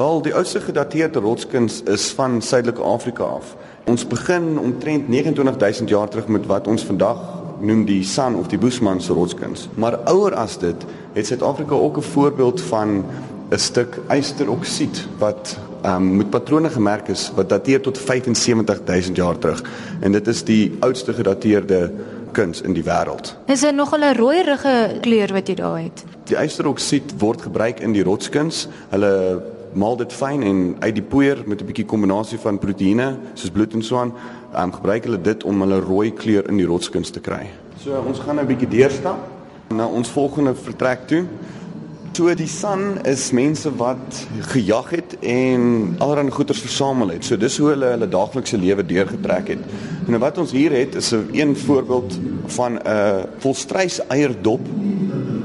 Wel, die oudste gedateerde rotskuns is van Suidelike Afrika af. Ons begin omtrent 29000 jaar terug met wat ons vandag noem die San of die Bushman se rotskuns. Maar ouer as dit, het Suid-Afrika ook 'n voorbeeld van 'n stuk ysteroksied wat um, met patrone gemerk is wat dateer tot 75000 jaar terug. En dit is die oudste gedateerde kuns in die wêreld. Is dit nog 'n rooierige kleur wat jy daar het? Die ysteroksied word gebruik in die rotskuns. Hulle maal dit fyn en uit die poeier met 'n bietjie kombinasie van proteïene soos bloed en so aan, um, gebruik hulle dit om hulle rooi kleur in die rotskuns te kry. So ons gaan nou 'n bietjie deurstap na ons volgende vertrek toe. So die son is mense wat gejag het en allerlei goederes versamel het. So dis hoe hulle hulle daaglikse lewe deurgetrek het. En wat ons hier het is 'n een voorbeeld van 'n volstrys eierdop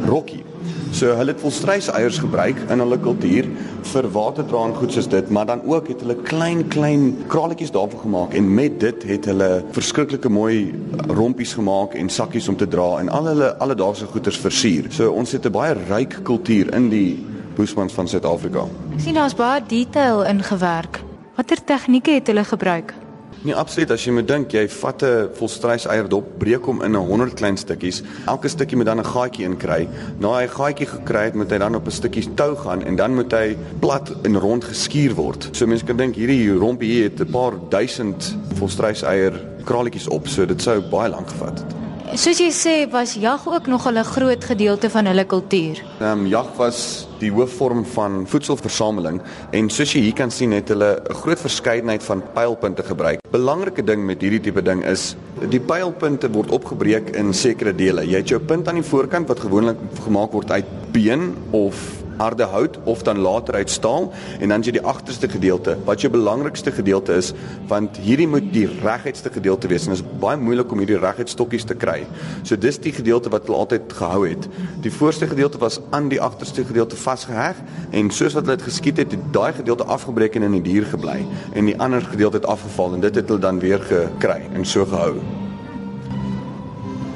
rokkie. So hulle het volstrys eiers gebruik in hulle kultuur vir waterdra en goed soos dit, maar dan ook het hulle klein klein kraletjies daarvan gemaak en met dit het hulle verskriklike mooi rompies gemaak en sakkies om te dra en al hulle alledaagse goederes versier. So ons het 'n baie ryk kultuur in die Boesmans van Suid-Afrika. Ek sien daar's baie detail ingewerk. Watter tegnieke het hulle gebruik? Nee, absoluut. As jy moet dink, jy vat 'n volstrys eierdop, breek hom in 'n 100 klein stukkies. Elke stukkie moet dan 'n gaatjie in kry. Na hy gaatjie gekry het, moet hy dan op 'n stukkie tou gaan en dan moet hy plat en rond geskuur word. So mense kan dink hierdie rompie hier het 'n paar duisend volstrys eier kraletjies op, so dit sou baie lank gevat het. Soos jy sê, was jag ook nog 'n groot gedeelte van hulle kultuur. Ehm um, jag was die hoofvorm van voedselversameling en soos jy hier kan sien het hulle 'n groot verskeidenheid van pylpunte gebruik. Belangrike ding met hierdie tipe ding is die pylpunte word opgebreek in sekere dele. Jy het jou punt aan die voorkant wat gewoonlik gemaak word uit been of harde hout of dan later uit staal en dan jy die agterste gedeelte wat jou belangrikste gedeelte is want hierdie moet die reguitste gedeelte wees en dit is baie moeilik om hierdie reguit stokkies te kry. So dis die gedeelte wat hulle altyd gehou het. Die voorste gedeelte was aan die agterste gedeelte vasgeheg en soos wat hulle dit geskiet het, het daai gedeelte afgebreek en in die dier gebly en die ander gedeelte het afgeval en dit het hulle dan weer gekry en so gehou.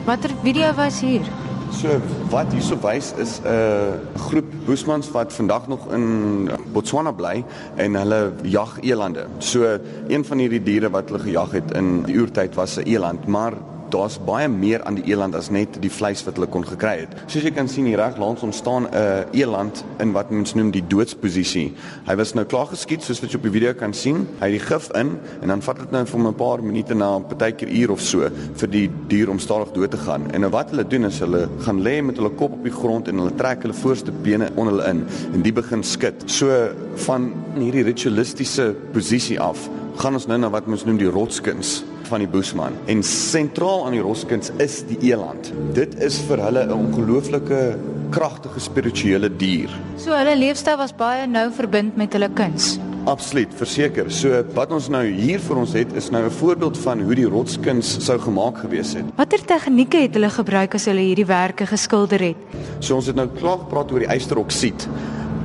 Watter video was hier? So wat hierso wys is 'n uh, groep Boesmans wat vandag nog in Botswana bly en hulle jag elande. So een van hierdie diere wat hulle gejag het in die oertyd was 'n eland, maar daar's baie meer aan die eland as net die vleis wat hulle kon gekry het. Soos jy kan sien hier reg langs ons staan 'n uh, eland in wat mens noem die doodsposisie. Hy was nou klaar geskiet soos wat jy op die video kan sien. Hy het die gif in en dan vat dit nou vir 'n paar minute na partykeer uur of so vir die dier om stadig dood te gaan. En nou wat hulle doen is hulle gaan lê met hulle kop op die grond en hulle trek hulle voorste bene onder hulle in en die begin skud. So van hierdie ritualistiese posisie af gaan ons nou na wat ons noem die rotskuns van die Boesman. En sentraal aan die roskins is die eland. Dit is vir hulle 'n ongelooflike kragtige spirituele dier. So hulle leefstyl was baie nou verbind met hulle kuns. Absoluut, verseker. So wat ons nou hier vir ons het is nou 'n voorbeeld van hoe die rotskuns sou gemaak gewees het. Watter tegnieke het hulle gebruik as hulle hierdie werke geskilder het? So ons het nou klaar gepraat oor die ysteroksied.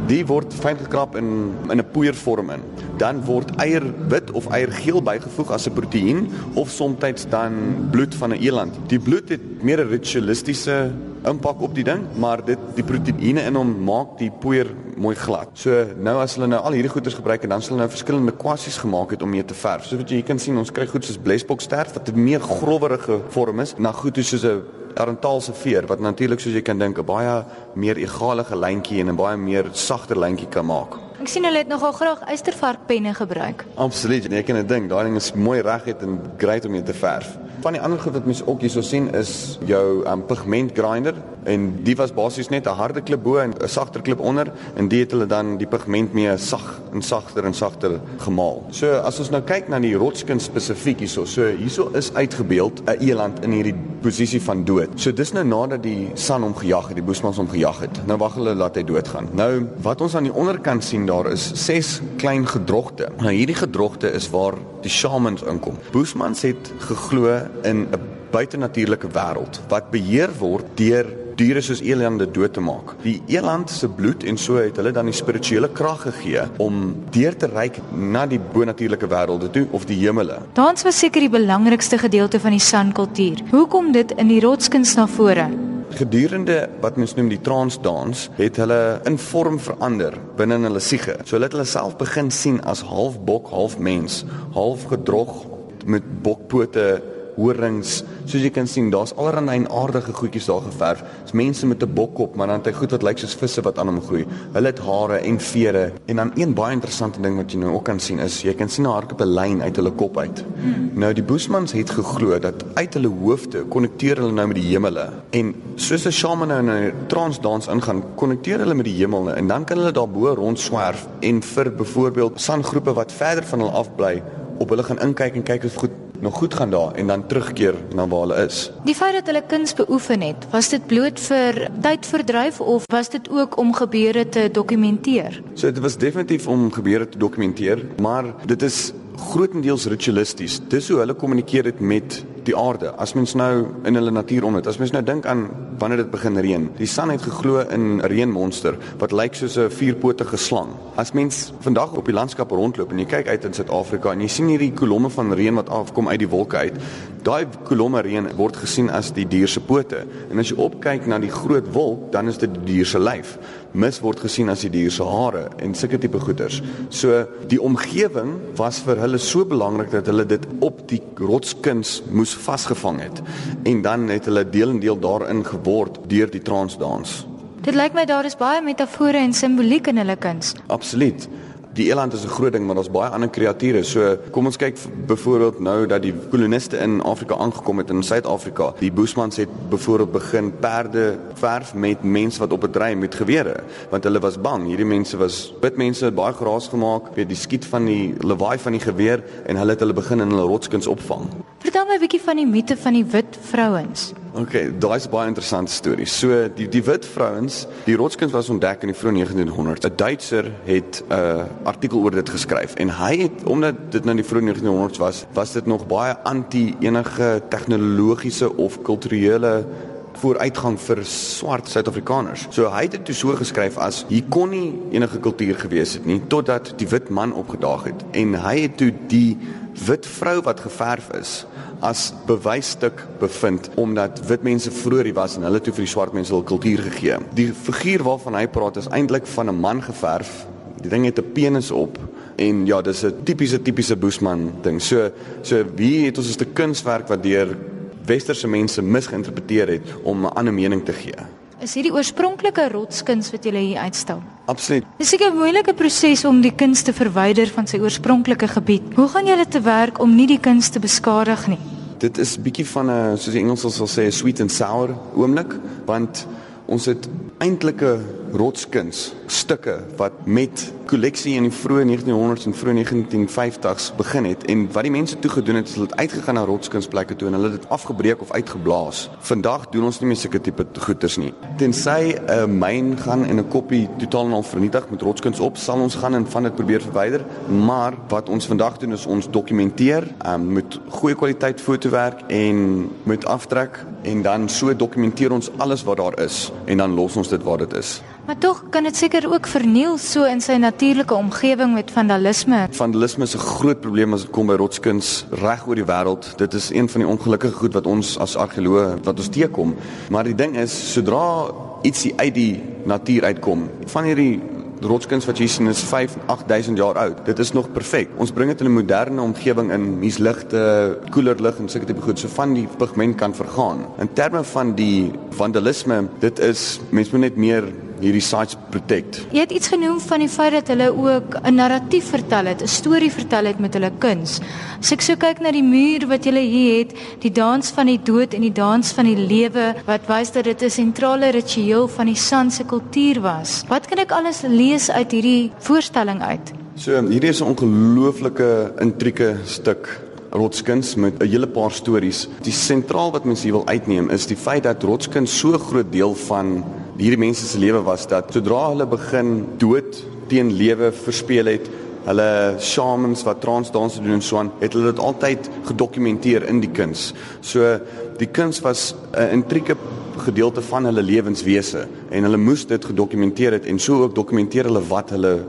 Die word fyn gekrap in in 'n poeiervorm in. Dan word eierwit of eiergeel bygevoeg as 'n proteïen of soms dan bloed van 'n eland. Die bloed het meer 'n ritualistiese impak op die ding, maar dit die proteïene in hom maak die poeier mooi glad. So nou as hulle nou al hierdie goeders gebruik en dan sal hulle nou verskillende kwasies gemaak het om mee te verf. So wat jy hier kan sien, ons kry goed soos blesboksterf wat 'n meer growwerige vorm is, na goed soos 'n Arentaalse veer wat natuurlik soos jy kan dink 'n baie meer egalige lyntjie en 'n baie meer sagter lyntjie kan maak. Ek sien hulle het nogal graag eystervarkpenne gebruik. Absoluut, nee, ek kan dit dink. Daai ding is mooi reguit en great om mee te verf. Van die ander goed wat mense ook hierso sien is jou um, pigment grinder en die was basies net 'n harde klip bo en 'n sagter klip onder en dit het hulle dan die pigment mee sag en sagter en sagter gemaal. So as ons nou kyk na die rotskin spesifiek hierso, so hierso is uitgebeeld 'n eland in hierdie posisie van dood. So dis nou nadat die san hom gejag het, die boesmans hom gejag het. Nou wag hulle laat hy doodgaan. Nou wat ons aan die onderkant sien daar is ses klein gedrogte. Nou hierdie gedrogte is waar die shamans inkom. Boesmans het geglo in 'n buitenatuurlike wêreld wat beheer word deur diere soos elande dood te maak. Die eland se bloed en so het hulle dan die spirituele krag gegee om deur te reik na die bonatuurlike wêrelde toe of die hemele. Dans was seker die belangrikste gedeelte van die San kultuur. Hoe kom dit in die rotskuns na vore? Gedurende wat mens noem die transdans, het hulle in vorm verander binne hulle siege. So hulle het hulle self begin sien as half bok, half mens, half gedrog met bokpote horings. Soos jy kan sien, daar's allerlei aardige goedjies daar geverf. Dis mense met 'n bokkop, maar dan het hy goed wat lyk soos visse wat aan hom groei. Hulle het hare en vere. En dan een baie interessante ding wat jy nou ook kan sien is jy kan sien 'n 'n lyn uit hulle kop uit. Hmm. Nou die Boesmans het geglo dat uit hulle hoofde konnekteer hulle nou met die hemele. En soos 'n shaman nou in 'n transdans ingaan, konnekteer hulle met die hemel en dan kan hulle daarbo rond swerf en vir byvoorbeeld sangroepe wat verder van hulle af bly op hulle gaan inkyk en kyk of goed nog goed gaan daar en dan terugkeer na waar hulle is. Die feit dat hulle kuns beoefen het, was dit bloot vir tydverdryf of was dit ook om gebeure te dokumenteer? So dit was definitief om gebeure te dokumenteer, maar dit is grootendeels ritualisties. Dis hoe hulle kommunikeer het met die aarde. As mens nou in hulle natuur om het, as mens nou dink aan wanneer dit begin reën. Die son het geglo in 'n reënmonster wat lyk soos 'n vierpotige slang. As mens vandag op die landskap rondloop en jy kyk uit in Suid-Afrika en jy sien hierdie kolomme van reën wat afkom uit die wolke uit, daai kolomme reën word gesien as die dier se pote. En as jy opkyk na die groot wolk, dan is dit die dier se lyf. Mis word gesien as die dier se hare en sulke tipe goeters. So die omgewing was vir hulle so belangrik dat hulle dit op die rotskuns moes vasgevang het en dan het hulle deel en deel daarin geword deur die transdans. Dit lyk my daar is baie metafore en simboliek in hulle kuns. Absoluut die eland is 'n groot ding, maar daar's baie ander kreature. So kom ons kyk byvoorbeeld nou dat die koloniste in Afrika aangekom het in Suid-Afrika. Die Boesmans het byvoorbeeld begin perde verf met mense wat op 'n dry met gewere, want hulle was bang. Hierdie mense was wit mense, baie geraas gemaak, weet die skiet van die lawaai van die geweer en hulle het hulle begin in hulle rotskuns opvang. Vertel my 'n bietjie van die mite van die wit vrouens. Okay, daai is baie interessante storie. So die die wit vrouens, die rotskuns was ontdek in die vroeë 1900s. 'n Duitser het 'n uh, artikel oor dit geskryf en hy het omdat dit nou in die vroeë 1900s was, was dit nog baie anti enige tegnologiese of kulturele vooruitgang vir swart Suid-Afrikaners. So hy het dit so geskryf as hier kon nie enige kultuur gewees het nie totdat die wit man opgedaag het en hy het toe die wit vrou wat geverf is as bewysstuk bevind omdat wit mense vroeër was en hulle toe vir die swart mense hul kultuur gegee. Die figuur waarvan hy praat is eintlik van 'n man geverf Die ding het 'n penis op en ja, dis 'n tipiese tipiese Boesman ding. So so wie het ons 'n kunswerk wat deur westerse mense misgeïnterpreteer het om 'n ander mening te gee. Is hierdie oorspronklike rotskuns wat jy hier uitstal? Absoluut. Dis seker 'n moeilike proses om die kuns te verwyder van sy oorspronklike gebied. Hoe gaan julle te werk om nie die kuns te beskadig nie? Dit is bietjie van 'n soos die Engels sal sê 'n sweet and sour oomblik, want ons het eintlike rotskuns stukke wat met kolleksie in die vroeë 1900s en vroeë 1950s begin het en wat die mense toe gedoen het is hulle het uitgegaan na rotskunsplekke toe en hulle het dit afgebreek of uitgeblaas. Vandag doen ons nie meer sulke tipe goeders nie. Tensy 'n myn gaan en 'n koppie totaal en al vernietig met rotskuns op, sal ons gaan en van dit probeer verwyder, maar wat ons vandag doen is ons dokumenteer um, met goeie kwaliteit fotowerk en met aftrek en dan so dokumenteer ons alles wat daar is en dan los ons dit waar dit is. Maar tog kan dit seker ook verniel so in sy natuurlike omgewing met vandalisme. Vandalisme is 'n groot probleem as dit kom by rotskuns reg oor die wêreld. Dit is een van die ongelukkige goed wat ons as argeoloë wat ons teekom. Maar die ding is, sodra ietsie uit die natuur uitkom, van hierdie rotskuns wat jy sien is 5 8000 jaar oud. Dit is nog perfek. Ons bring dit in 'n moderne omgewing in, hier's ligte, koeler lig en sulke tipe goed, so van die pigment kan vergaan. In terme van die vandalisme, dit is mens moet net meer hierdie sites protect. Jy het iets genoem van die feit dat hulle ook 'n narratief vertel het, 'n storie vertel het met hulle kuns. As ek so kyk na die muur wat julle hier het, die dans van die dood en die dans van die lewe wat wys dat dit 'n sentrale ritueel van die San se kultuur was. Wat kan ek alles lees uit hierdie voorstelling uit? So, hierdie is 'n ongelooflike intrieke stuk rotskuns met 'n hele paar stories. Die sentraal wat mense hier wil uitneem is die feit dat rotskuns so groot deel van hierdie mense se lewe was dat sodra hulle begin dood teen lewe verspeel het, hulle shamans wat transdanse doen en so aan, het hulle dit altyd gedokumenteer in die kuns. So die kuns was 'n intrieke gedeelte van hulle lewenswese en hulle moes dit gedokumenteer het en so ook dokumenteer hulle wat hulle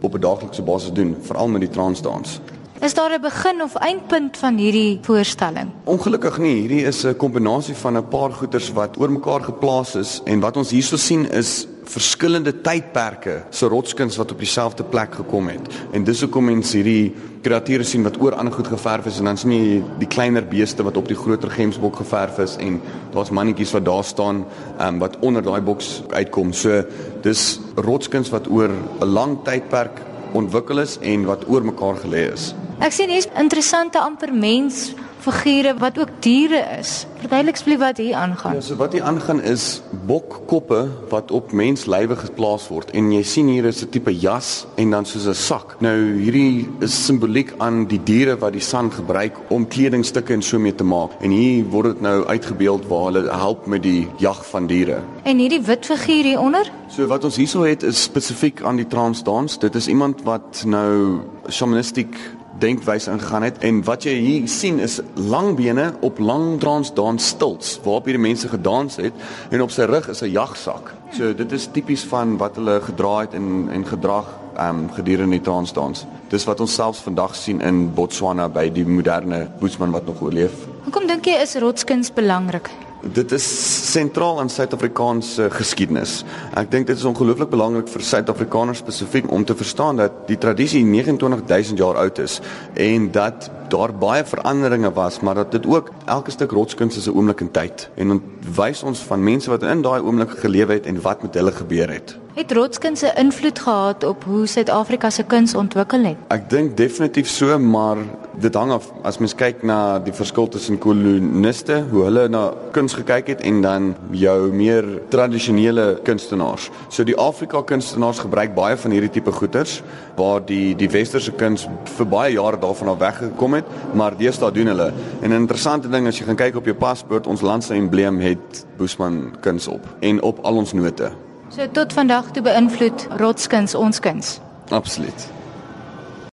op 'n daaglikse basis doen, veral met die transdans. Is daar 'n begin of eindpunt van hierdie voorstelling? Ongelukkig nie, hierdie is 'n kombinasie van 'n paar goeters wat oor mekaar geplaas is en wat ons hierso sien is verskillende tydperke se rotskuns wat op dieselfde plek gekom het. En dis hoekom mense hierdie kreature sien wat oor ander goed geverf is en dan sien jy die kleiner beeste wat op die groter gemsbok geverf is en daar's mannetjies wat daar staan um, wat onder daai boks uitkom. So dis rotskuns wat oor 'n lang tydperk ontwikkel is en wat oor mekaar gelê is. Ek sien hier's interessante amper mens figure wat ook diere is. Verduidelik asseblief wat hier aangaan. Ja, so wat hier aangaan is bokkoppe wat op menslywe geplaas word en jy sien hier is 'n tipe jas en dan soos 'n sak. Nou hierdie is simboliek aan die diere wat die san gebruik om kledingstukke en so mee te maak. En hier word dit nou uitgebeeld waar hulle help met die jag van diere. En hierdie wit figuur hieronder? So wat ons hierso het is spesifiek aan die transdans. Dit is iemand wat nou shamanistiek denkwyse ingegaan het en wat jy hier sien is lang bene op lang dans dans stilts waarop hierdie mense gedans het en op sy rug is 'n jagsak. So dit is tipies van wat hulle gedra het en en gedrag ehm um, gedurende die dans dans. Dis wat ons selfs vandag sien in Botswana by die moderne boesman wat nog oorleef. Hoekom dink jy is rotskuns belangrik? Dit is sentraal in Suid-Afrikaanse geskiedenis. Ek dink dit is ongelooflik belangrik vir Suid-Afrikaners spesifiek om te verstaan dat die tradisie 29000 jaar oud is en dat daar baie veranderinge was, maar dat dit ook elke stuk rotskuns is 'n oomblik in tyd en wys ons van mense wat in daai oomblik geleef het en wat met hulle gebeur het. Het rotskuns 'n invloed gehad op hoe Suid-Afrika se kuns ontwikkel het? Ek dink definitief so, maar dit hang af as mens kyk na die verskil tussen koloniste, hoe hulle na kuns gekyk het en dan jou meer tradisionele kunstenaars. So die Afrika kunstenaars gebruik baie van hierdie tipe goeters waar die die westerse kuns vir baie jare daarvan af weggekom het, maar deesdae doen hulle. En 'n interessante ding as jy gaan kyk op jou paspoort, ons land se embleem het Boesman kuns op en op al ons note. So tot vandag toe beïnvloed rotskuns ons kuns. Absoluut.